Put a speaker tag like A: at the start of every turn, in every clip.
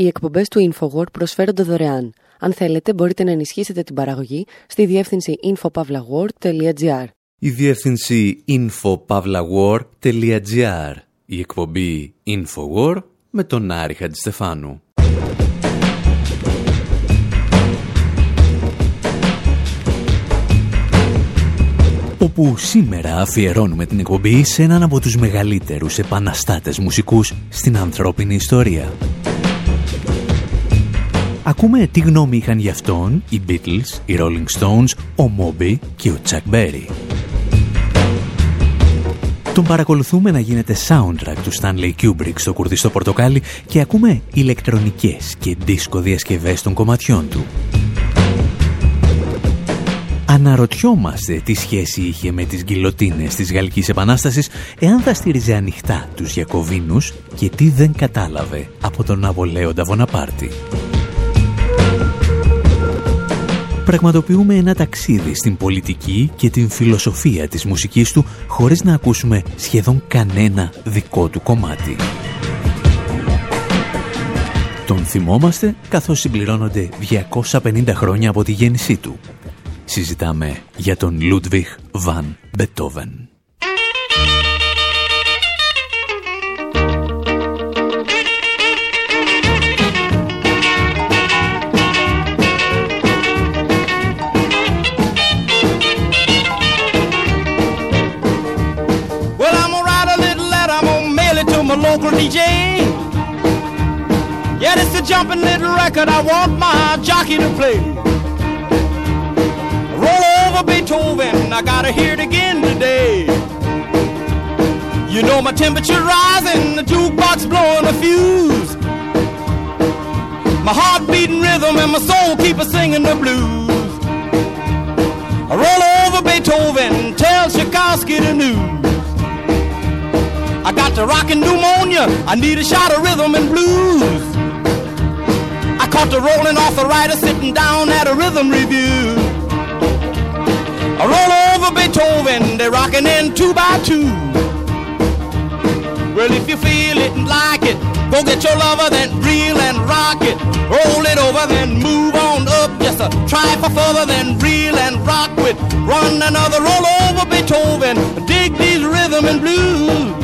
A: Οι εκπομπές του InfoWord προσφέρονται δωρεάν. Αν θέλετε, μπορείτε να ενισχύσετε την παραγωγή στη διεύθυνση infopavlagor.gr.
B: Η διεύθυνση infopavlagor.gr. Η εκπομπή InfoWord με τον Άρη Χατζηστεφάνου. όπου σήμερα αφιερώνουμε την εκπομπή σε έναν από τους μεγαλύτερους επαναστάτες μουσικούς στην ανθρώπινη ιστορία. Ακούμε τι γνώμη είχαν γι' αυτόν οι Beatles, οι Rolling Stones, ο Moby και ο Chuck Berry. Τον παρακολουθούμε να γίνεται soundtrack του Stanley Kubrick στο κουρδιστό πορτοκάλι και ακούμε ηλεκτρονικές και δίσκο διασκευές των κομματιών του. Αναρωτιόμαστε τι σχέση είχε με τις γκυλοτίνες της Γαλλικής Επανάστασης εάν θα στήριζε ανοιχτά τους Γιακοβίνους και τι δεν κατάλαβε από τον Αβολέοντα Βοναπάρτη. Πραγματοποιούμε ένα ταξίδι στην πολιτική και την φιλοσοφία της μουσικής του χωρίς να ακούσουμε σχεδόν κανένα δικό του κομμάτι. Τον θυμόμαστε καθώς συμπληρώνονται 250 χρόνια από τη γέννησή του συζητάμε για τον Λούντβιχ Βαν Μπετόβεν. Local DJ. Yeah, it's a jumping little record I want my jockey to play. Roll over Beethoven, I gotta hear it again today. You know my temperature rising, the jukebox blowing a fuse. My heart beating rhythm and my soul keep a singing the blues. I roll over Beethoven, tell Tchaikovsky the news. I got the rockin' pneumonia, I need a shot of rhythm and blues. I caught the rolling rider sitting down at a rhythm review. I roll over Beethoven, they're rocking in two by two. Well, if you feel it and like it, go get your lover, then reel and rock it. Roll it over, then move on up just a try for further, then reel and rock with. Run another roll over Beethoven, dig these rhythm and blues.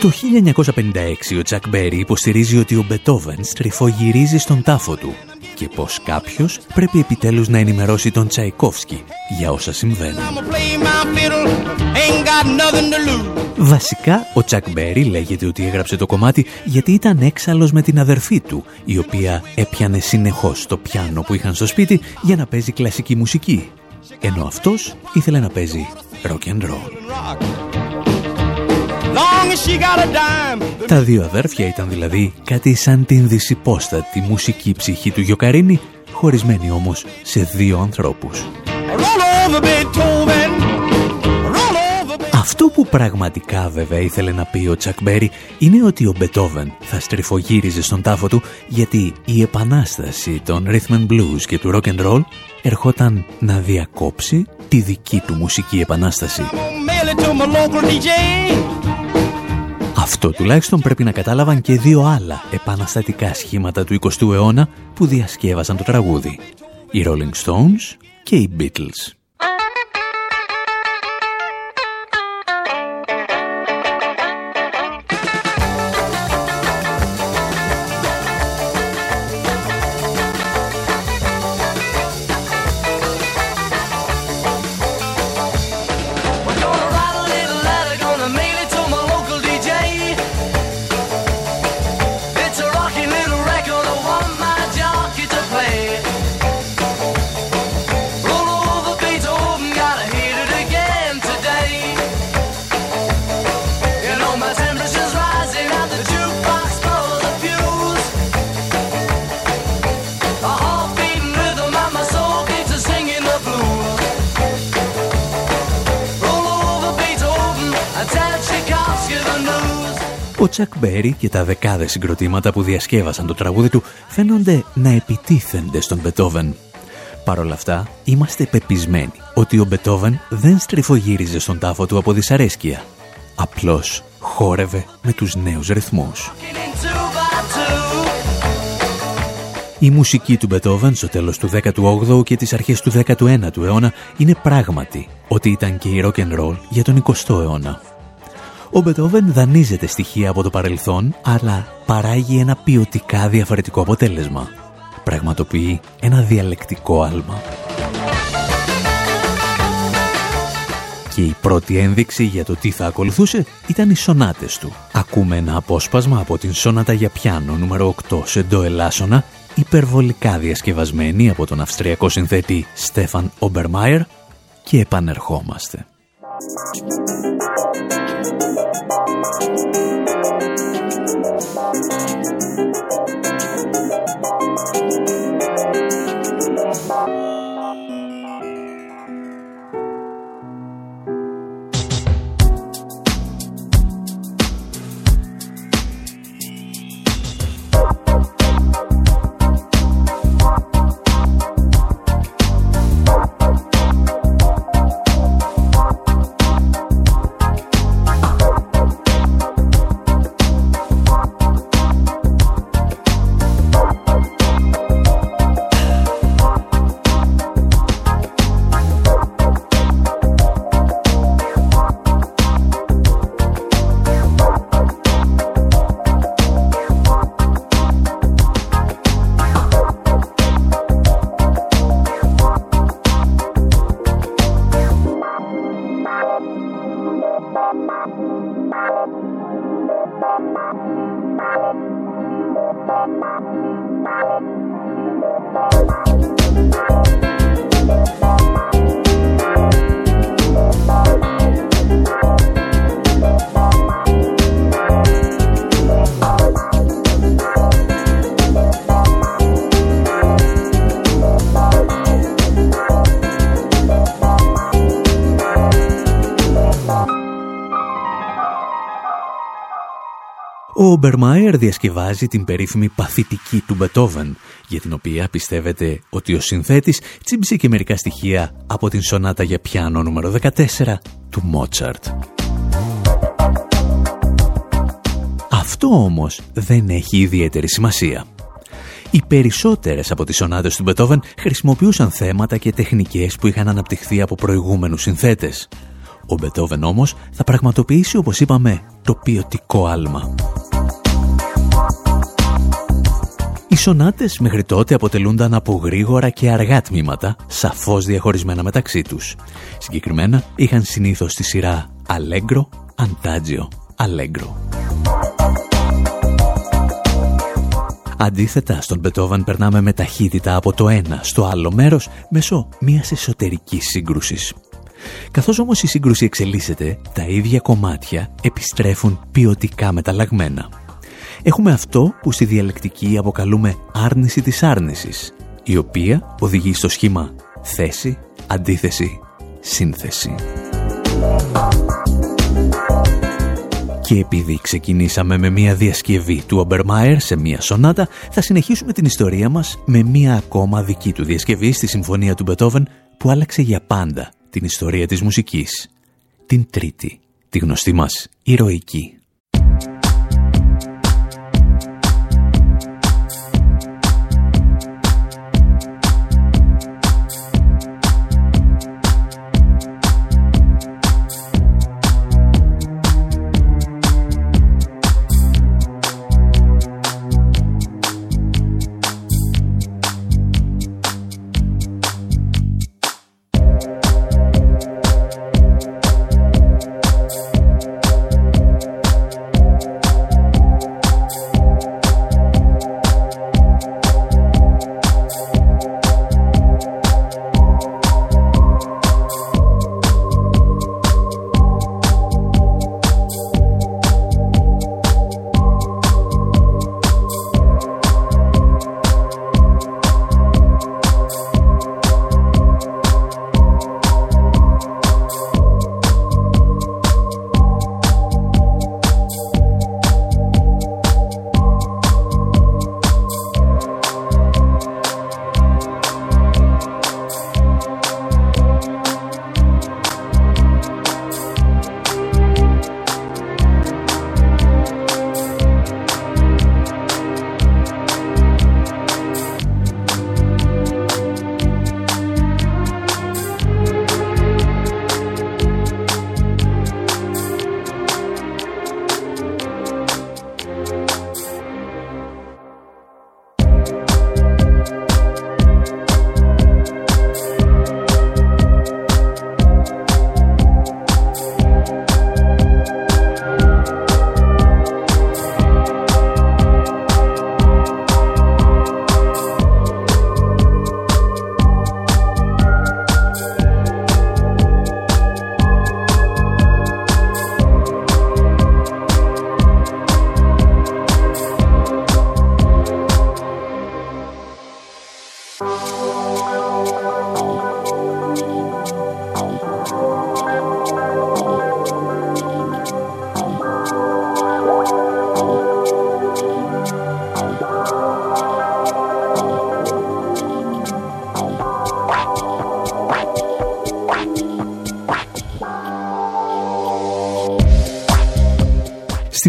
B: Το 1956 ο Τσακ Μπέρι υποστηρίζει ότι ο Μπετόβεν στριφογυρίζει στον τάφο του και πως κάποιος πρέπει επιτέλους να ενημερώσει τον Τσαϊκόφσκι για όσα συμβαίνουν. Βασικά, ο Τσακ Μπέρι λέγεται ότι έγραψε το κομμάτι γιατί ήταν έξαλλος με την αδερφή του, η οποία έπιανε συνεχώς το πιάνο που είχαν στο σπίτι για να παίζει κλασική μουσική, ενώ αυτός ήθελε να παίζει rock and roll. Τα δύο αδέρφια ήταν δηλαδή κάτι σαν την δυσυπόστατη μουσική ψυχή του Γιοκαρίνη, χωρισμένη όμως σε δύο ανθρώπους. Αυτό που πραγματικά βέβαια ήθελε να πει ο Τσακ Μπέρι είναι ότι ο Μπετόβεν θα στριφογύριζε στον τάφο του γιατί η επανάσταση των rhythm and blues και του rock and roll ερχόταν να διακόψει τη δική του μουσική επανάσταση. Αυτό τουλάχιστον πρέπει να κατάλαβαν και δύο άλλα επαναστατικά σχήματα του 20ου αιώνα που διασκεύασαν το τραγούδι. Οι Rolling Stones και οι Beatles. Τσακ Μπέρι και τα δεκάδες συγκροτήματα που διασκεύασαν το τραγούδι του φαίνονται να επιτίθενται στον Μπετόβεν Παρ' όλα αυτά, είμαστε πεπισμένοι ότι ο Μπετόβεν δεν στριφογύριζε στον τάφο του από δυσαρέσκεια. Απλώς χόρευε με τους νέους ρυθμούς. Η μουσική του Μπετόβεν στο τέλος του 18ου και τις αρχές του 19ου αιώνα είναι πράγματι ότι ήταν και η rock and roll για τον 20ο αιώνα. Ο Μπετόβεν δανείζεται στοιχεία από το παρελθόν, αλλά παράγει ένα ποιοτικά διαφορετικό αποτέλεσμα. Πραγματοποιεί ένα διαλεκτικό άλμα. Και η πρώτη ένδειξη για το τι θα ακολουθούσε ήταν οι σονάτες του. Ακούμε ένα απόσπασμα από την σόνατα για πιάνο νούμερο 8 σε ντο ελάσσονα, υπερβολικά διασκευασμένη από τον αυστριακό συνθέτη Στέφαν Ομπερμάιερ και επανερχόμαστε. Bye. Ο Μπερμάιερ διασκευάζει την περίφημη παθητική του Μπετόβεν, για την οποία πιστεύετε ότι ο συνθέτης τσίμπησε και μερικά στοιχεία από την σονάτα για πιάνο νούμερο 14 του Μότσαρτ. Αυτό όμως δεν έχει ιδιαίτερη σημασία. Οι περισσότερες από τις σονάτες του Μπετόβεν χρησιμοποιούσαν θέματα και τεχνικές που είχαν αναπτυχθεί από προηγούμενους συνθέτες. Ο Μπετόβεν όμως θα πραγματοποιήσει, όπως είπαμε, το ποιοτικό άλμα. Σονάτες μέχρι τότε αποτελούνταν από γρήγορα και αργά τμήματα, σαφώς διαχωρισμένα μεταξύ τους. Συγκεκριμένα είχαν συνήθως τη σειρά Allegro, Antagio, Allegro. Αντίθετα, στον Μπετόβαν περνάμε με ταχύτητα από το ένα στο άλλο μέρος μέσω μιας εσωτερικής σύγκρουσης. Καθώς όμως η σύγκρουση εξελίσσεται, τα ίδια κομμάτια επιστρέφουν ποιοτικά μεταλλαγμένα. Έχουμε αυτό που στη διαλεκτική αποκαλούμε άρνηση της άρνησης, η οποία οδηγεί στο σχήμα θέση, αντίθεση, σύνθεση. Και επειδή ξεκινήσαμε με μια διασκευή του Ομπερμάερ σε μια σονάτα, θα συνεχίσουμε την ιστορία μας με μια ακόμα δική του διασκευή στη Συμφωνία του Μπετόβεν που άλλαξε για πάντα την ιστορία της μουσικής. Την τρίτη, τη γνωστή μας ηρωική.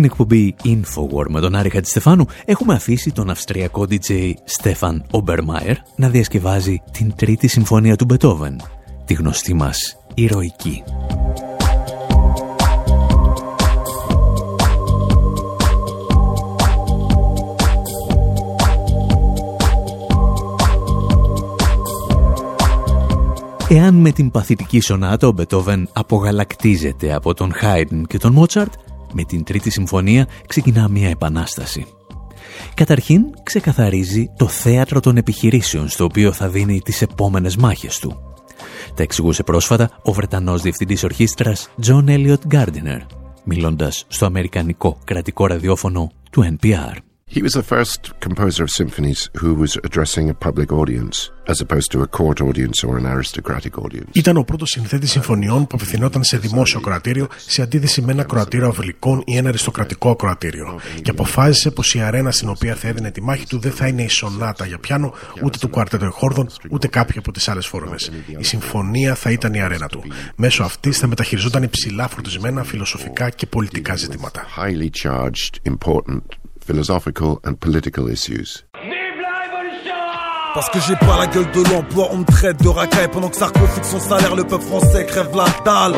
B: Στην εκπομπή Infowar με τον Άρη Χατζηστεφάνου έχουμε αφήσει τον αυστριακό DJ Στέφαν Ομπερμάιερ να διασκευάζει την τρίτη συμφωνία του Μπετόβεν, τη γνωστή μας ηρωική. Εάν με την παθητική σονάτα ο Μπετόβεν απογαλακτίζεται από τον Χάιντν και τον Μότσαρτ, με την τρίτη συμφωνία ξεκινά μια επανάσταση. Καταρχήν ξεκαθαρίζει το θέατρο των επιχειρήσεων στο οποίο θα δίνει τις επόμενες μάχες του. Τα εξηγούσε πρόσφατα ο Βρετανός Διευθυντής Ορχήστρας John Elliot Gardiner, μιλώντας στο Αμερικανικό κρατικό ραδιόφωνο του NPR.
C: He was the first composer of symphonies who was addressing a public audience, as opposed to a court audience or an aristocratic audience.
D: Ήταν ο πρώτος συνθέτης συμφωνιών που απευθυνόταν σε δημόσιο κροατήριο σε αντίθεση με ένα κροατήριο αυλικών ή ένα αριστοκρατικό ακροατήριο. Και αποφάσισε πως η αρένα στην οποία θα έδινε τη μάχη του δεν θα είναι η σονάτα για πιάνο, ούτε του κουαρτέτο εχόρδων, ούτε κάποια από τις άλλες φόρμε. Η συμφωνία θα ήταν η αρένα του. Μέσω αυτής θα μεταχειριζόταν υψηλά φορτισμένα φιλοσοφικά και πολιτικά ζητήματα.
C: Philosophical and political issues.
E: Parce que j'ai pas la gueule de l'emploi, on me traite de racaille pendant que Sarko fixe son salaire, le peuple français crève la dalle.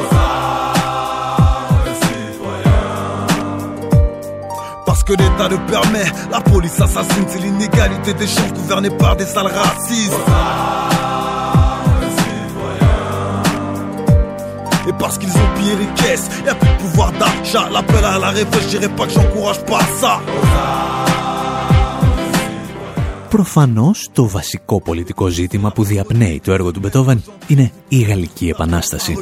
E: Parce que l'État le permet, la police assassine, c'est l'inégalité des chances gouvernée par des sales racistes. Et parce qu'ils ont pillé les caisses, y'a plus de pouvoir d'achat. L'appel à la révolte, je pas que j'encourage pas ça.
B: Προφανώς το βασικό πολιτικό ζήτημα που διαπνέει το έργο του Μπετόβεν είναι η Γαλλική Επανάσταση.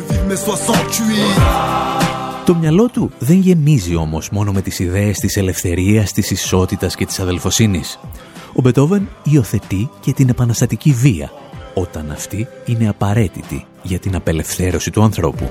B: Το μυαλό του δεν γεμίζει όμως μόνο με τις ιδέες της ελευθερίας, της ισότητας και της αδελφοσύνης. Ο Μπετόβεν υιοθετεί και την επαναστατική βία, όταν αυτή είναι απαραίτητη για την απελευθέρωση του ανθρώπου.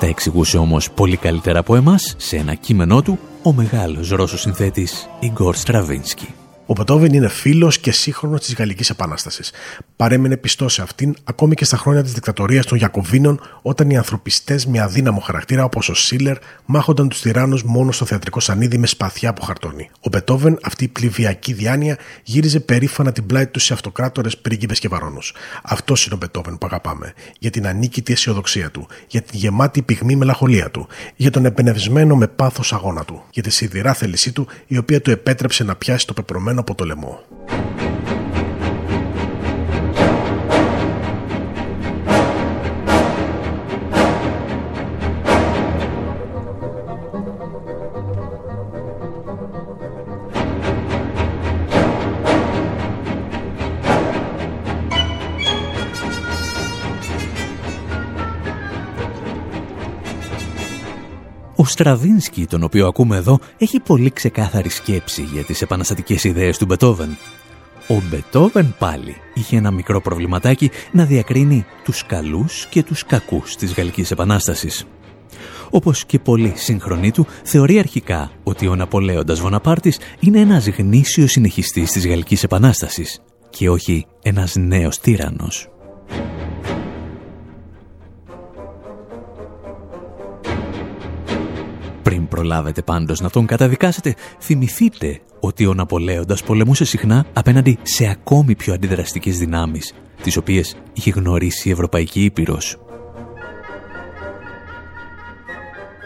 B: Τα εξηγούσε όμως πολύ καλύτερα από εμάς σε ένα κείμενό του ο μεγάλος Ρώσος συνθέτης Ιγκόρ Στραβίνσκι.
D: Ο Μπετόβεν είναι φίλος και σύγχρονος της Γαλλικής Επανάστασης. Παρέμεινε πιστός σε αυτήν ακόμη και στα χρόνια της δικτατορίας των Γιακοβίνων, όταν οι ανθρωπιστές με αδύναμο χαρακτήρα όπως ο Σίλερ μάχονταν τους τυράννους μόνο στο θεατρικό σανίδι με σπαθιά από χαρτόνι. Ο Μπετόβεν, αυτή η πληβιακή διάνοια, γύριζε περήφανα την πλάτη του σε αυτοκράτορες, πρίγκιπες και βαρόνους. Αυτός είναι ο Μπετόβεν που αγαπάμε. Για την ανίκητη αισιοδοξία του, για την γεμάτη πυγμή μελαγχολία του, για τον εμπνευσμένο με πάθος αγώνα του, για τη σιδηρά θέλησή του, η οποία του επέτρεψε να πιάσει το πεπρωμένο από το λαιμό.
B: Ο Στραβίνσκι, τον οποίο ακούμε εδώ, έχει πολύ ξεκάθαρη σκέψη για τις επαναστατικές ιδέες του Μπετόβεν. Ο Μπετόβεν πάλι είχε ένα μικρό προβληματάκι να διακρίνει τους καλούς και τους κακούς της Γαλλικής Επανάστασης. Όπως και πολλοί σύγχρονοι του, θεωρεί αρχικά ότι ο Ναπολέοντας Βοναπάρτης είναι ένας γνήσιος συνεχιστής της Γαλλικής Επανάστασης και όχι ένας νέος τύραννος. Πριν προλάβετε πάντως να τον καταδικάσετε, θυμηθείτε ότι ο Ναπολέοντας πολεμούσε συχνά απέναντι σε ακόμη πιο αντιδραστικές δυνάμεις, τις οποίες είχε γνωρίσει η Ευρωπαϊκή Ήπειρος.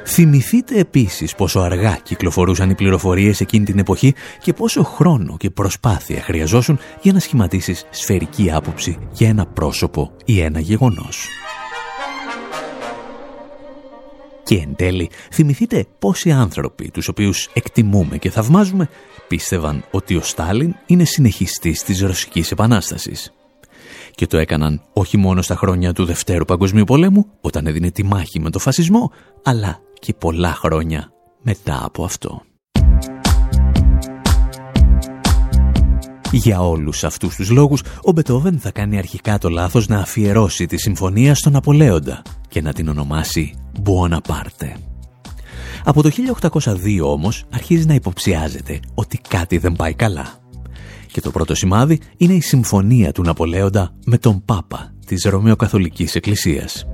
B: Θυμηθείτε επίσης πόσο αργά κυκλοφορούσαν οι πληροφορίες εκείνη την εποχή και πόσο χρόνο και προσπάθεια χρειαζόσουν για να σχηματίσεις σφαιρική άποψη για ένα πρόσωπο ή ένα γεγονός. Και εν τέλει, θυμηθείτε πόσοι άνθρωποι, τους οποίους εκτιμούμε και θαυμάζουμε, πίστευαν ότι ο Στάλιν είναι συνεχιστής της Ρωσικής Επανάστασης. Και το έκαναν όχι μόνο στα χρόνια του Δευτέρου Παγκοσμίου Πολέμου, όταν έδινε τη μάχη με το φασισμό, αλλά και πολλά χρόνια μετά από αυτό. Για όλους αυτούς τους λόγους, ο Μπετόβεν θα κάνει αρχικά το λάθος να αφιερώσει τη συμφωνία στον Απολέοντα και να την ονομάσει Buonaparte. Από το 1802 όμως αρχίζει να υποψιάζεται ότι κάτι δεν πάει καλά. Και το πρώτο σημάδι είναι η συμφωνία του Ναπολέοντα με τον Πάπα της Ρωμαιοκαθολικής Εκκλησίας.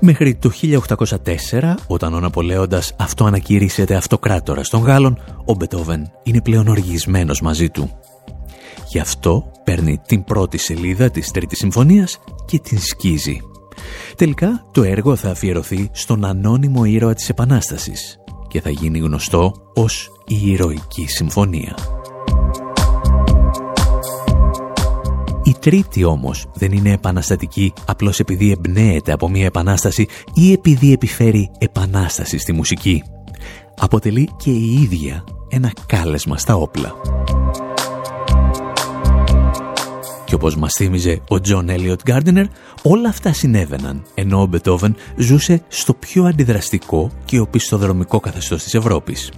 B: Μέχρι το 1804, όταν ο Ναπολέοντας αυτό ανακηρύσσεται αυτοκράτορα των Γάλλων, ο Μπετόβεν είναι πλέον οργισμένος μαζί του. Γι' αυτό παίρνει την πρώτη σελίδα της Τρίτης Συμφωνίας και την σκίζει. Τελικά το έργο θα αφιερωθεί στον ανώνυμο ήρωα της Επανάστασης και θα γίνει γνωστό ως η Ηρωική Συμφωνία. Η τρίτη όμως δεν είναι επαναστατική απλώς επειδή εμπνέεται από μια επανάσταση ή επειδή επιφέρει επανάσταση στη μουσική. Αποτελεί και η ίδια ένα κάλεσμα στα όπλα. Και όπως μας θύμιζε ο Τζον Έλιοτ Γκάρντινερ, όλα αυτά συνέβαιναν, ενώ ο Μπετόβεν ζούσε στο πιο αντιδραστικό και οπισθοδρομικό καθεστώς της Ευρώπης.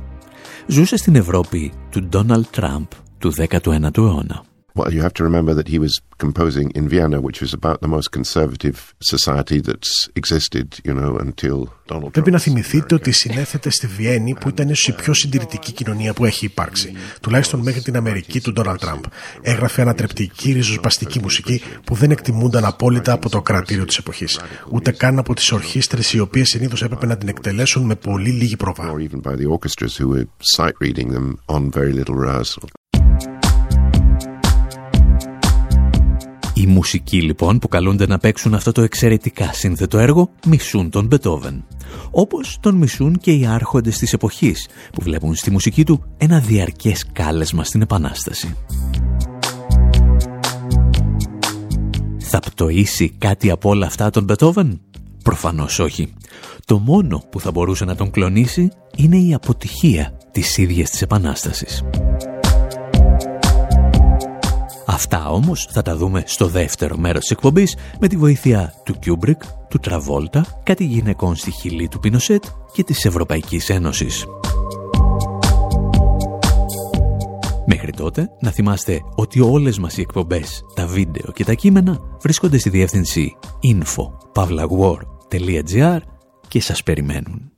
B: Ζούσε στην Ευρώπη του Ντόναλτ Τραμπ του 19ου αιώνα.
C: Well, you have to remember that he was composing in Vienna, which was about the most conservative society that's existed, you know, until Donald
D: Πρέπει να θυμηθείτε ότι συνέθετε στη Βιέννη που ήταν ίσως η πιο συντηρητική κοινωνία που έχει υπάρξει, τουλάχιστον μέχρι την Αμερική του Ντόναλτ Τραμπ. Έγραφε ανατρεπτική ριζοσπαστική μουσική που δεν εκτιμούνταν απόλυτα από το κρατήριο της εποχής, ούτε καν από τις ορχήστρες οι οποίες συνήθως έπρεπε να την εκτελέσουν με πολύ λίγη προβά.
B: Οι μουσικοί λοιπόν που καλούνται να παίξουν αυτό το εξαιρετικά σύνθετο έργο μισούν τον Μπετόβεν. Όπως τον μισούν και οι άρχοντες της εποχής που βλέπουν στη μουσική του ένα διαρκές κάλεσμα στην Επανάσταση. Θα πτοήσει κάτι από όλα αυτά τον Μπετόβεν; Προφανώς όχι. Το μόνο που θα μπορούσε να τον κλονίσει είναι η αποτυχία της ίδιας της Επανάστασης. Αυτά όμως θα τα δούμε στο δεύτερο μέρος της εκπομπής με τη βοήθεια του Κιούμπρικ, του Τραβόλτα, κάτι γυναικών στη Χιλή του Πινοσέτ και της Ευρωπαϊκής Ένωσης. Μέχρι τότε να θυμάστε ότι όλες μας οι εκπομπές, τα βίντεο και τα κείμενα βρίσκονται στη διεύθυνση info.pavlawar.gr και σας περιμένουν.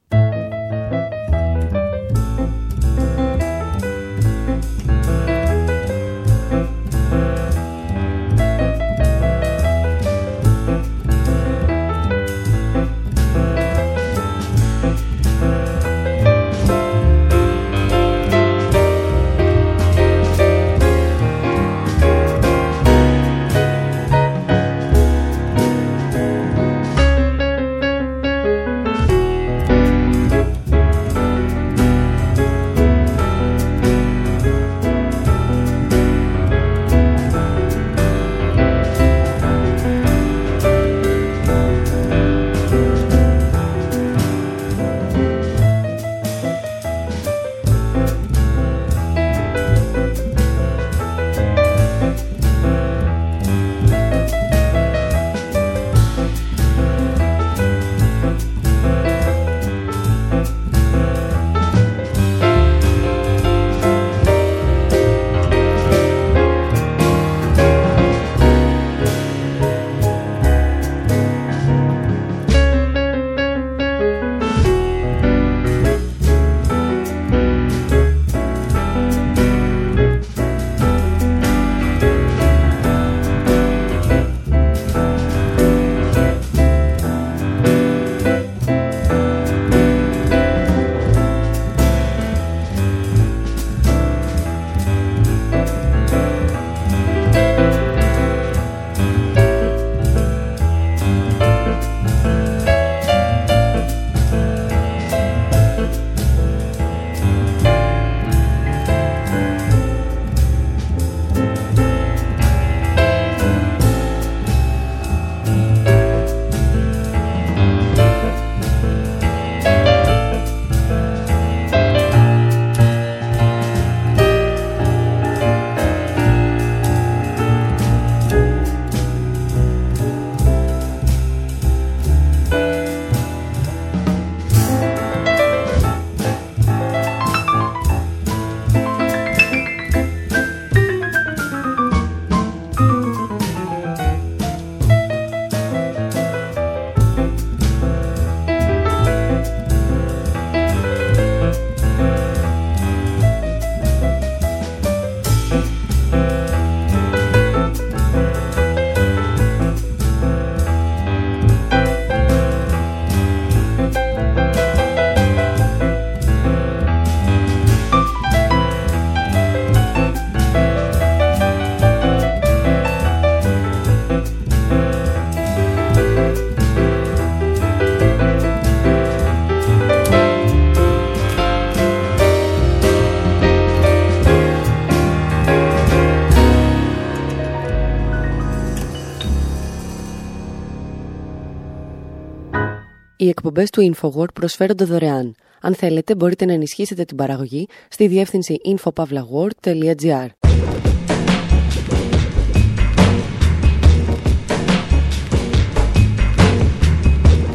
A: Οι εκπομπές του InfoWord προσφέρονται δωρεάν. Αν θέλετε, μπορείτε να ενισχύσετε την παραγωγή στη διεύθυνση infopavlagor.gr.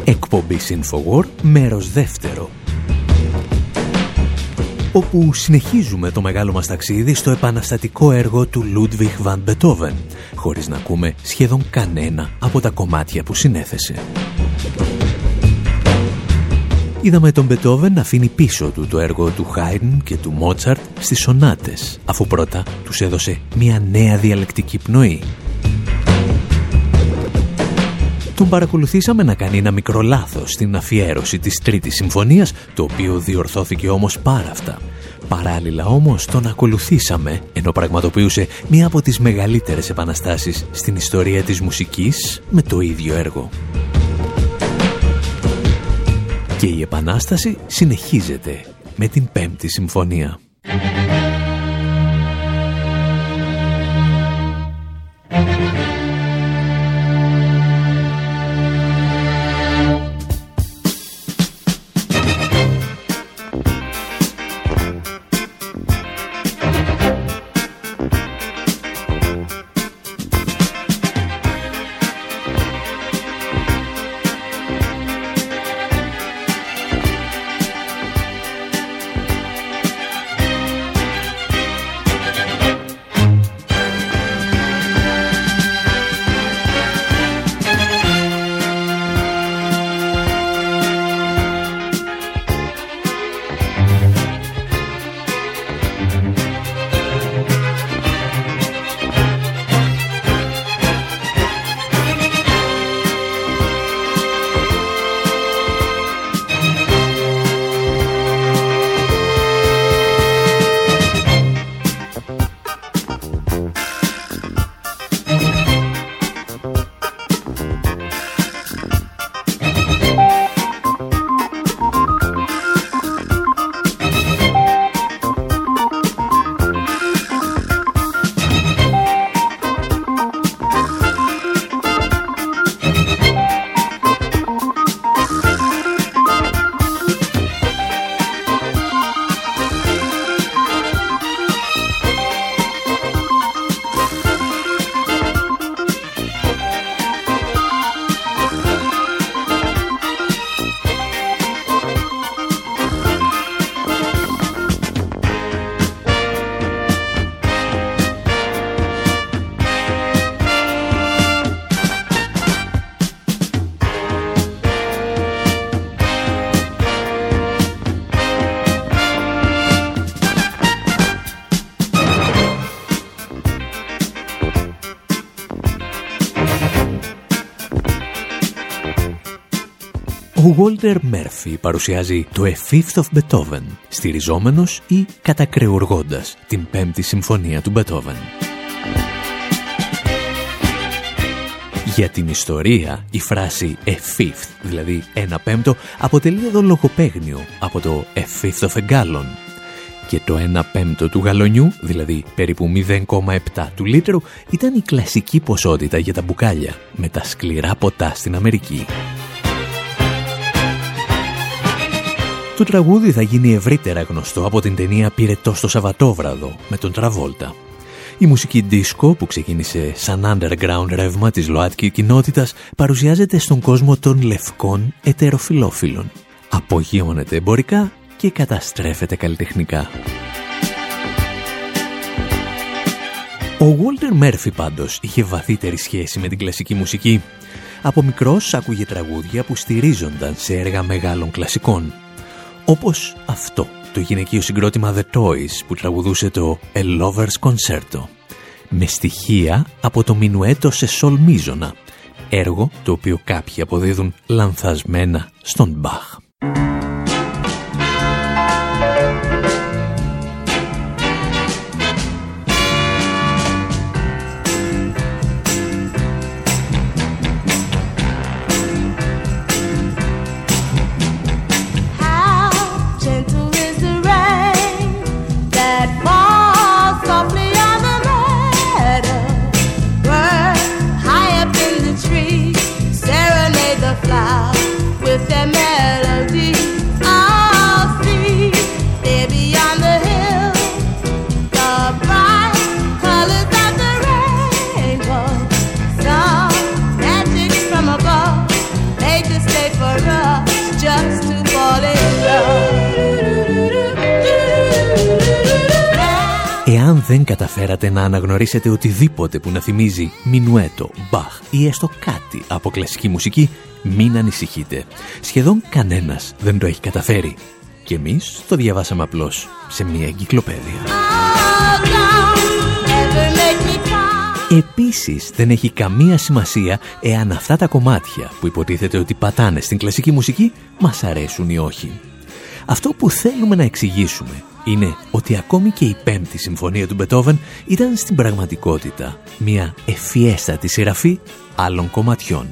B: Εκπομπή InfoWord, μέρος δεύτερο. Όπου συνεχίζουμε το μεγάλο μας ταξίδι στο επαναστατικό έργο του Ludwig van Beethoven, χωρίς να ακούμε σχεδόν κανένα από τα κομμάτια που συνέθεσε. Είδαμε τον Μπετόβεν να αφήνει πίσω του το έργο του Χάιντν και του Μότσαρτ στις σονάτες, αφού πρώτα τους έδωσε μια νέα διαλεκτική πνοή. Τον παρακολουθήσαμε να κάνει ένα μικρό λάθος στην αφιέρωση της Τρίτης Συμφωνίας, το οποίο διορθώθηκε όμως πάρα αυτά. Παράλληλα όμως τον ακολουθήσαμε, ενώ πραγματοποιούσε μία από τις μεγαλύτερες επαναστάσεις στην ιστορία της μουσικής με το ίδιο έργο. Και η Επανάσταση συνεχίζεται με την Πέμπτη Συμφωνία. Walter Murphy παρουσιάζει το A Fifth of Beethoven, στηριζόμενος ή κατακρεουργώντας την πέμπτη συμφωνία του Beethoven. Για την ιστορία, η φράση «a fifth», δηλαδή ένα πέμπτο, αποτελεί εδώ λογοπαίγνιο από το «a fifth of a gallon». Και το ένα πέμπτο του γαλονιού, δηλαδή περίπου 0,7 του λίτρου, ήταν η κλασική ποσότητα για τα μπουκάλια, με τα σκληρά ποτά στην Αμερική. Το τραγούδι θα γίνει ευρύτερα γνωστό από την ταινία «Πυρετό στο Σαββατόβραδο» με τον Τραβόλτα. Η μουσική disco που ξεκίνησε σαν underground ρεύμα της ΛΟΑΤΚΙ κοινότητας παρουσιάζεται στον κόσμο των λευκών ετεροφιλόφιλων. Απογείωνεται εμπορικά και καταστρέφεται καλλιτεχνικά. Ο Walter Murphy πάντως είχε βαθύτερη σχέση με την κλασική μουσική. Από μικρός άκουγε τραγούδια που στηρίζονταν σε έργα μεγάλων κλασικών όπως αυτό, το γυναικείο συγκρότημα The Toys που τραγουδούσε το A Lover's Concerto με στοιχεία από το μινουέτο σε σολ μίζωνα, έργο το οποίο κάποιοι αποδίδουν λανθασμένα στον Μπαχ. Δεν καταφέρατε να αναγνωρίσετε οτιδήποτε που να θυμίζει Μινουέτο, Μπαχ ή έστω κάτι από κλασική μουσική, μην ανησυχείτε. Σχεδόν κανένας δεν το έχει καταφέρει. Και εμείς το διαβάσαμε απλώς σε μια εγκυκλοπαίδεια. Επίσης δεν έχει καμία σημασία εάν αυτά τα κομμάτια που υποτίθεται ότι πατάνε στην κλασική μουσική μας αρέσουν ή όχι. Αυτό που θέλουμε να εξηγήσουμε είναι ότι ακόμη και η πέμπτη συμφωνία του Μπετόβεν ήταν στην πραγματικότητα μια ευφιέστατη σειραφή άλλων κομματιών.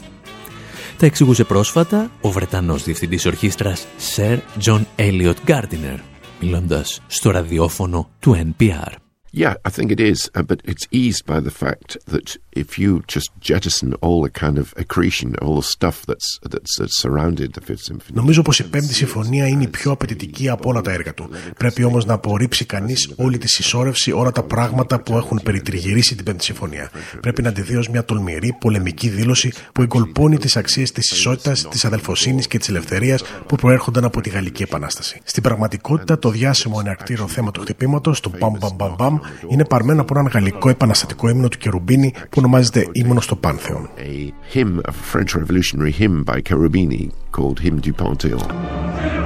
B: Τα εξηγούσε πρόσφατα ο Βρετανός Διευθυντής Ορχήστρας Sir John Elliot Gardiner, μιλώντας στο ραδιόφωνο του NPR.
C: Yeah, I think it is, uh, but it's eased by the fact that if you just jettison all the kind of accretion, all the stuff that's, that's, that's surrounded the Fifth Symphony.
D: Νομίζω πως η Πέμπτη Συμφωνία είναι η πιο απαιτητική από όλα τα έργα του. Πρέπει όμως να απορρίψει κανείς όλη τη συσσόρευση, όλα τα πράγματα που έχουν περιτριγυρίσει την Πέμπτη Συμφωνία. Πρέπει να τη δει ως μια τολμηρή, πολεμική δήλωση που εγκολπώνει τις αξίες της ισότητας, της αδελφοσύνης και της ελευθερίας που προέρχονταν από τη Γαλλική Επανάσταση. Στην πραγματικότητα, το διάσημο εναρκτήριο θέμα του χτυπήματος, το μπαμ μπαμ μπαμ μπαμ, είναι παρμένο από έναν γαλλικό επαναστατικό ύμνο του Κερουμπίνη που ονομάζεται ύμνο στο Πάνθεον.
C: A hymn, a French revolutionary hymn by Cherubini called Hymn du Panthéon.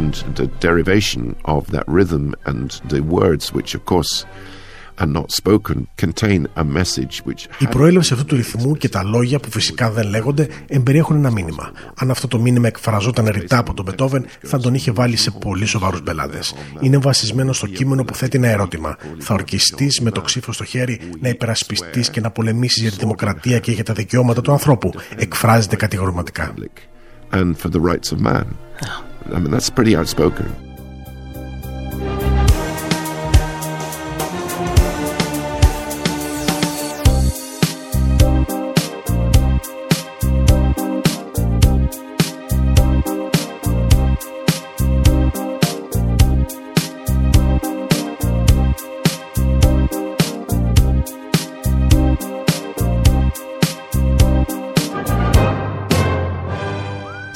C: And the derivation of that rhythm and the words, which of course are not spoken, contain a message which
D: Η προέλευση αυτού του ρυθμού και τα λόγια που φυσικά δεν λέγονται εμπεριέχουν ένα μήνυμα. Αν αυτό το μήνυμα εκφραζόταν ρητά από τον Μπετόβεν, θα τον είχε βάλει σε πολύ σοβαρούς μπελάδες. Είναι βασισμένο στο κείμενο που θέτει ένα ερώτημα. Θα ορκιστείς με το ξύφο στο χέρι να υπερασπιστείς και να πολεμήσεις για τη δημοκρατία και για τα δικαιώματα του ανθρώπου. Εκφράζεται κατηγορηματικά.
C: and for the rights of man. I mean, that's pretty outspoken.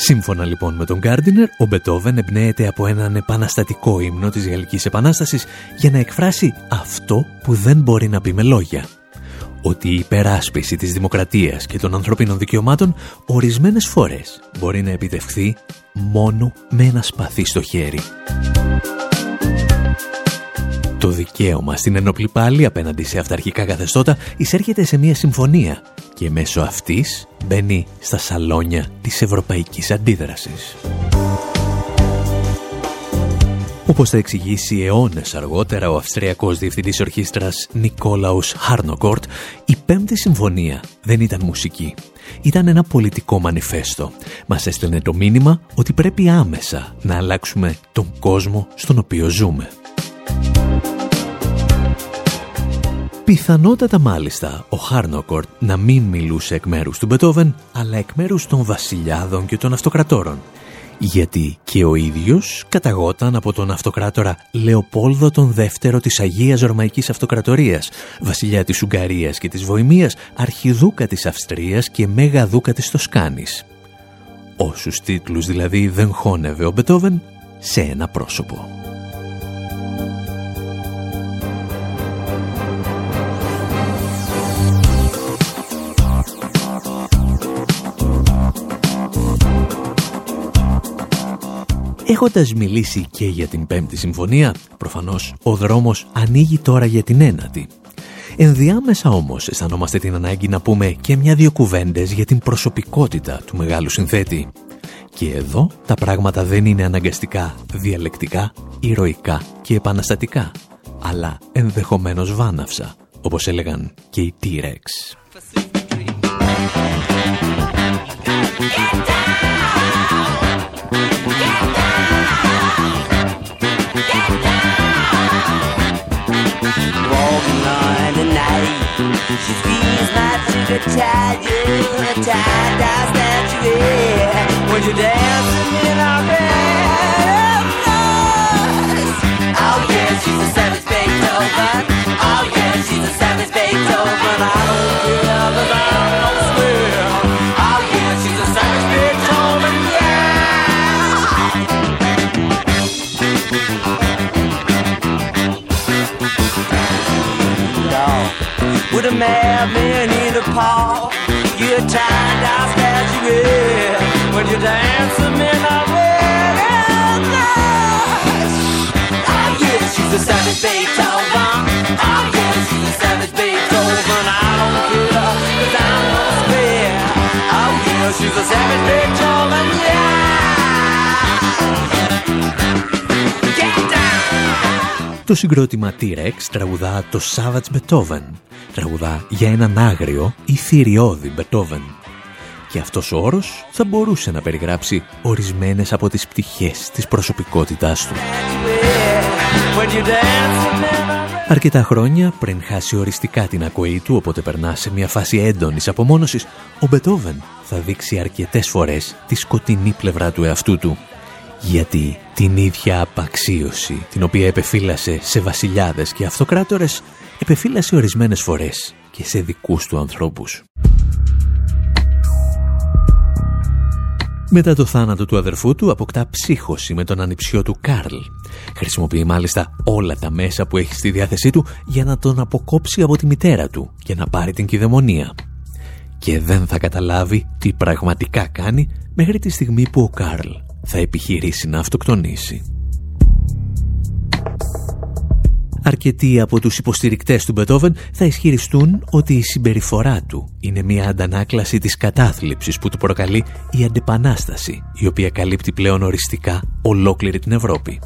B: Σύμφωνα λοιπόν με τον Γκάρντινερ, ο Μπετόβεν εμπνέεται από έναν επαναστατικό ύμνο της Γαλλικής Επανάστασης για να εκφράσει αυτό που δεν μπορεί να πει με λόγια. Ότι η υπεράσπιση της δημοκρατίας και των ανθρωπίνων δικαιωμάτων ορισμένες φορές μπορεί να επιτευχθεί μόνο με ένα σπαθί στο χέρι. Το δικαίωμα στην ενόπλη πάλι απέναντι σε αυταρχικά καθεστώτα εισέρχεται σε μια συμφωνία και μέσω αυτής μπαίνει στα σαλόνια της ευρωπαϊκής αντίδρασης. Όπως θα εξηγήσει αιώνες αργότερα ο Αυστριακός Διευθυντής Ορχήστρας Νικόλαους Χάρνοκορτ, η Πέμπτη Συμφωνία δεν ήταν μουσική. Ήταν ένα πολιτικό μανιφέστο. Μας έστελνε το μήνυμα ότι πρέπει άμεσα να αλλάξουμε τον κόσμο στον οποίο ζούμε. Πιθανότατα μάλιστα ο Χάρνοκορτ να μην μιλούσε εκ μέρους του Μπετόβεν, αλλά εκ μέρους των βασιλιάδων και των αυτοκρατόρων. Γιατί και ο ίδιος καταγόταν από τον αυτοκράτορα Λεοπόλδο τον δεύτερο της Αγίας Ρωμαϊκής Αυτοκρατορίας, βασιλιά της Ουγγαρίας και της Βοημίας, αρχιδούκα της Αυστρίας και μέγαδούκα της Τοσκάνης. Όσους τίτλους δηλαδή δεν χώνευε ο Μπετόβεν σε ένα πρόσωπο. Έχοντας μιλήσει και για την Πέμπτη Συμφωνία, προφανώς ο δρόμος ανοίγει τώρα για την ένατη. Ενδιάμεσα όμως αισθανόμαστε την ανάγκη να πούμε και μια-δυο κουβέντες για την προσωπικότητα του μεγάλου συνθέτη. Και εδώ τα πράγματα δεν είναι αναγκαστικά διαλεκτικά, ηρωικά και επαναστατικά, αλλά ενδεχομένως βάναυσα, όπως έλεγαν και οι T-Rex.
F: Walking line She squeezed my tight, you tight, you here when you're in our bed. Oh yeah, she's a savage Beethoven. Oh yeah, she's a savage. I don't care, cause yeah. With a madman in a paw, you're tied down, stand you in when you're dancing in our she's a savage Beethoven. Oh yeah, she's a savage Beethoven. I don't care, cause I'm no square. Oh yeah, she's a savage Beethoven, yeah.
B: Το συγκρότημα T-Rex τραγουδά το Savage Beethoven. Τραγουδά για έναν άγριο ή θηριώδη Beethoven. Και αυτός ο όρος θα μπορούσε να περιγράψει ορισμένες από τις πτυχές της προσωπικότητάς του. Αρκετά χρόνια πριν χάσει οριστικά την ακοή του, οπότε περνά σε μια φάση έντονης απομόνωσης, ο Μπετόβεν θα δείξει αρκετές φορές τη σκοτεινή πλευρά του εαυτού του. Γιατί την ίδια απαξίωση, την οποία επεφύλασε σε βασιλιάδες και αυτοκράτορες, επεφύλασε ορισμένες φορές και σε δικούς του ανθρώπους. Μετά το θάνατο του αδερφού του αποκτά ψύχωση με τον ανιψιό του Κάρλ. Χρησιμοποιεί μάλιστα όλα τα μέσα που έχει στη διάθεσή του για να τον αποκόψει από τη μητέρα του και να πάρει την κυδαιμονία. Και δεν θα καταλάβει τι πραγματικά κάνει μέχρι τη στιγμή που ο Κάρλ θα επιχειρήσει να αυτοκτονήσει. Αρκετοί από τους υποστηρικτές του Μπετόβεν θα ισχυριστούν ότι η συμπεριφορά του είναι μια αντανάκλαση της κατάθλιψης που του προκαλεί η αντεπανάσταση, η οποία καλύπτει πλέον οριστικά ολόκληρη την Ευρώπη.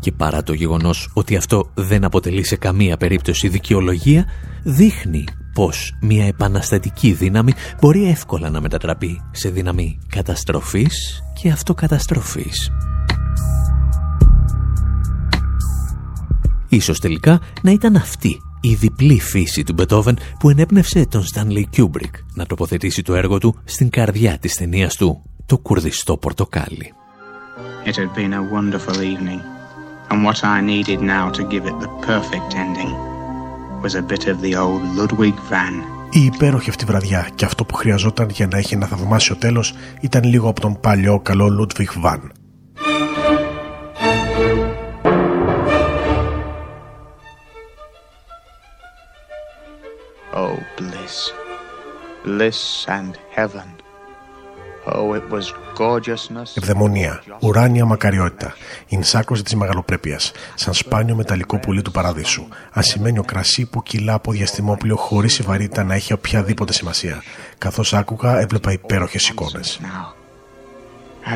B: Και παρά το γεγονός ότι αυτό δεν αποτελεί σε καμία περίπτωση δικαιολογία, δείχνει πως μια επαναστατική δύναμη μπορεί εύκολα να μετατραπεί σε δύναμη καταστροφής και αυτοκαταστροφής. Ίσως τελικά να ήταν αυτή η διπλή φύση του Μπετόβεν που ενέπνευσε τον Στάνλι Κιούμπρικ να τοποθετήσει το έργο του στην καρδιά της ταινίας του, το κουρδιστό πορτοκάλι. It had been a wonderful evening, and what I needed now to give it the perfect ending was a bit of the old Ludwig van.
D: Η υπέροχη αυτή βραδιά και αυτό που χρειαζόταν για να έχει ένα θαυμάσιο τέλος ήταν λίγο από τον παλιό καλό Ludwig van.
G: Bliss and heaven. Oh, it was gorgeousness.
D: Ευδαιμονία, ουράνια μακαριότητα, η νσάκωση της μεγαλοπρέπειας, σαν σπάνιο μεταλλικό πουλί του παραδείσου, ασημένιο κρασί που κυλά από διαστημόπλαιο χωρίς η βαρύτητα να έχει οποιαδήποτε σημασία. Καθώς άκουγα, έβλεπα υπέροχες εικόνες.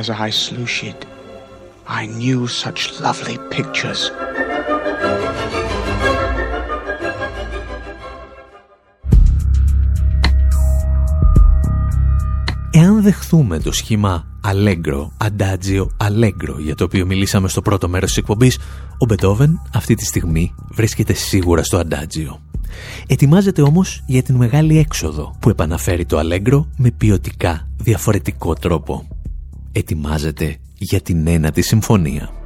G: As I sluiced, I knew such lovely pictures.
B: Εάν δεχθούμε το σχήμα Allegro, Adagio, Allegro για το οποίο μιλήσαμε στο πρώτο μέρος της εκπομπής, ο Μπετόβεν αυτή τη στιγμή βρίσκεται σίγουρα στο Adagio. Ετοιμάζεται όμως για την μεγάλη έξοδο που επαναφέρει το Allegro με ποιοτικά διαφορετικό τρόπο. Ετοιμάζεται για την ένατη συμφωνία.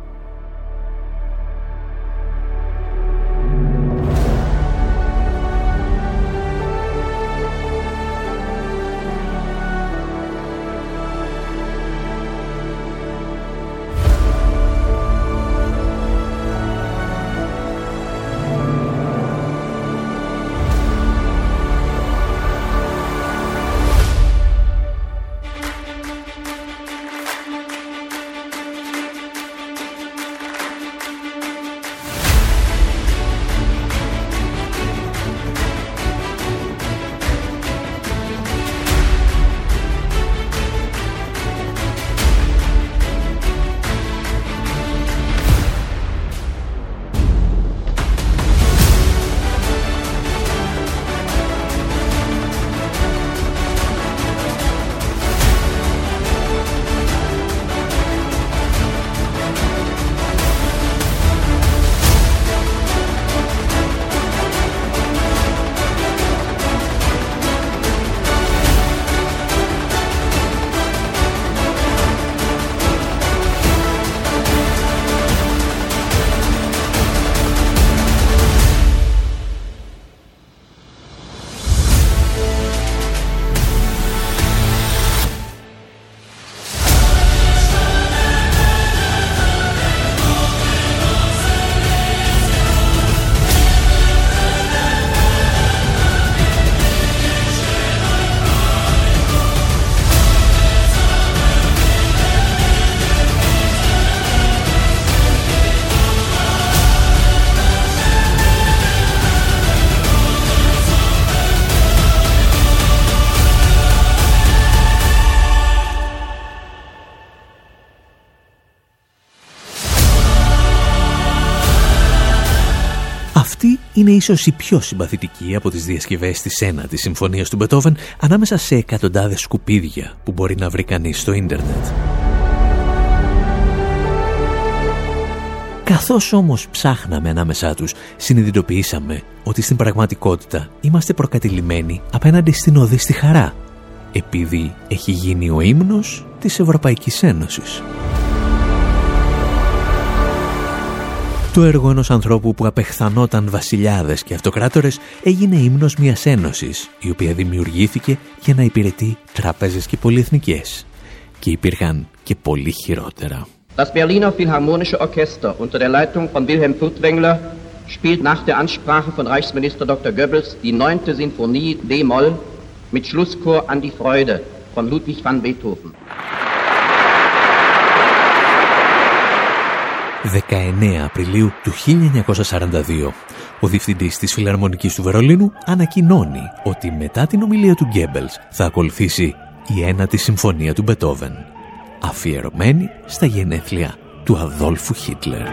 B: Έγινε ίσως η πιο συμπαθητική από τις διασκευές της ένατης συμφωνίας του Μπετόβεν ανάμεσα σε εκατοντάδες σκουπίδια που μπορεί να βρει κανείς στο ίντερνετ. Καθώς όμως ψάχναμε ανάμεσά τους, συνειδητοποιήσαμε ότι στην πραγματικότητα είμαστε προκατηλημένοι απέναντι στην οδή στη χαρά, επειδή έχει γίνει ο ύμνος της Ευρωπαϊκής Ένωσης. Το έργο ενός ανθρώπου που απεχθανόταν βασιλιάδες και αυτοκράτορες έγινε ύμνος μιας ένωσης, η οποία δημιουργήθηκε για να υπηρετεί τράπεζες και πολυεθνικές. Και υπήρχαν και πολύ χειρότερα.
H: Das Berliner Philharmonische Orchester unter der Leitung von Wilhelm Furtwängler spielt nach der Ansprache von Reichsminister Dr. Goebbels die 9. Sinfonie D-Moll mit Schlusschor an die Freude von Ludwig van Beethoven.
B: 19 Απριλίου του 1942, ο διευθυντής της Φιλαρμονικής του Βερολίνου ανακοινώνει ότι μετά την ομιλία του Γκέμπελς θα ακολουθήσει η ένατη συμφωνία του Μπετόβεν, αφιερωμένη στα γενέθλια του Αδόλφου Χίτλερ.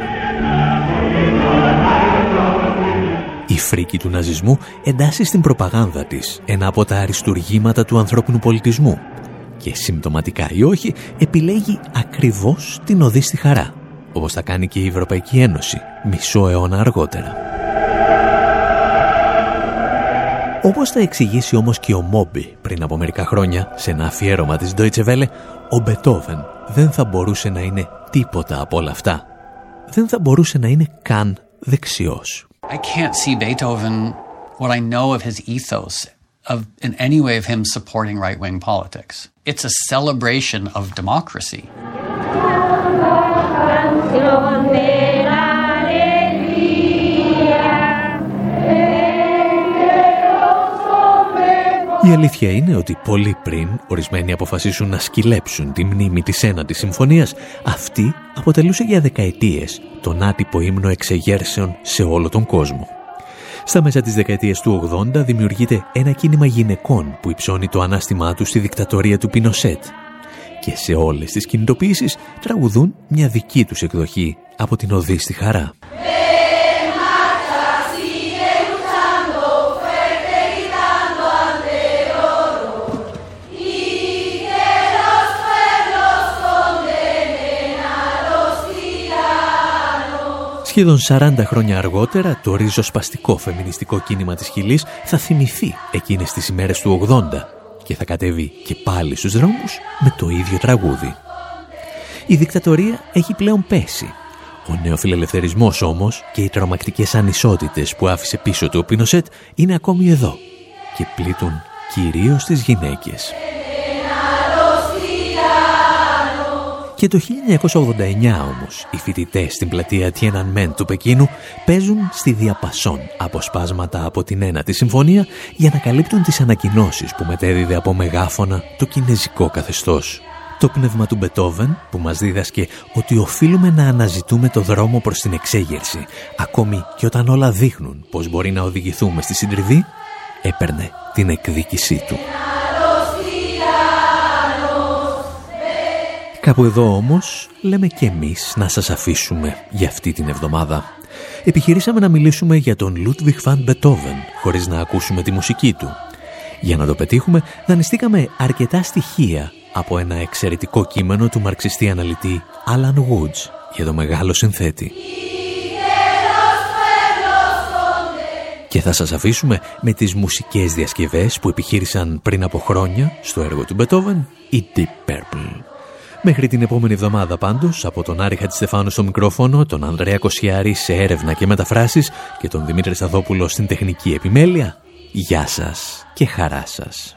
B: Η φρίκη του ναζισμού εντάσσει στην προπαγάνδα της ένα από τα αριστουργήματα του ανθρώπινου πολιτισμού και συμπτωματικά ή όχι επιλέγει ακριβώς την οδή στη χαρά όπως θα κάνει και η Ευρωπαϊκή Ένωση μισό αιώνα αργότερα. Όπως θα εξηγήσει όμως και ο Μόμπι πριν από μερικά χρόνια σε ένα αφιέρωμα της Deutsche Welle, ο Μπετόβεν δεν θα μπορούσε να είναι τίποτα από όλα αυτά. Δεν θα μπορούσε να είναι καν δεξιός.
I: I can't see Beethoven, what I know of his ethos, of in any way of him supporting right-wing politics. It's a celebration of democracy.
B: Η αλήθεια είναι ότι πολύ πριν ορισμένοι αποφασίσουν να σκυλέψουν τη μνήμη της ένατης συμφωνίας, αυτή αποτελούσε για δεκαετίες τον άτυπο ύμνο εξεγέρσεων σε όλο τον κόσμο. Στα μέσα της δεκαετίας του 80 δημιουργείται ένα κίνημα γυναικών που υψώνει το ανάστημά τους στη δικτατορία του Πινοσέτ και σε όλες τις κινητοποιήσεις τραγουδούν μια δική τους εκδοχή από την οδή στη χαρά. Σχεδόν 40 χρόνια αργότερα, το ριζοσπαστικό φεμινιστικό κίνημα της Χιλής θα θυμηθεί εκείνες τις ημέρες του 80 και θα κατέβει και πάλι στους δρόμους με το ίδιο τραγούδι. Η δικτατορία έχει πλέον πέσει. Ο νεοφιλελευθερισμός όμως και οι τρομακτικές ανισότητες που άφησε πίσω του ο Πινοσέτ είναι ακόμη εδώ και πλήττουν κυρίως τις γυναίκες. Και το 1989 όμως, οι φοιτητές στην πλατεία Tiananmen του Πεκίνου παίζουν στη διαπασόν αποσπάσματα από την ένατη συμφωνία για να καλύπτουν τις ανακοινώσεις που μετέδιδε από μεγάφωνα το κινέζικο καθεστώς. Το πνεύμα του Μπετόβεν που μας δίδασκε ότι οφείλουμε να αναζητούμε το δρόμο προς την εξέγερση, ακόμη και όταν όλα δείχνουν πως μπορεί να οδηγηθούμε στη συντριβή, έπαιρνε την εκδίκησή του. Κάπου εδώ όμως λέμε και εμείς να σας αφήσουμε για αυτή την εβδομάδα. Επιχειρήσαμε να μιλήσουμε για τον Ludwig van Beethoven χωρίς να ακούσουμε τη μουσική του. Για να το πετύχουμε δανειστήκαμε αρκετά στοιχεία από ένα εξαιρετικό κείμενο του μαρξιστή αναλυτή Alan Woods για το μεγάλο συνθέτη. Και θα σας αφήσουμε με τις μουσικές διασκευές που επιχείρησαν πριν από χρόνια στο έργο του Beethoven, η Deep Purple. Μέχρι την επόμενη εβδομάδα πάντως, από τον Άρη Χατζηστεφάνου στο μικρόφωνο, τον Ανδρέα Κοσιάρη σε έρευνα και μεταφράσεις και τον Δημήτρη Σαδόπουλο στην τεχνική επιμέλεια, γεια σας και χαρά σας.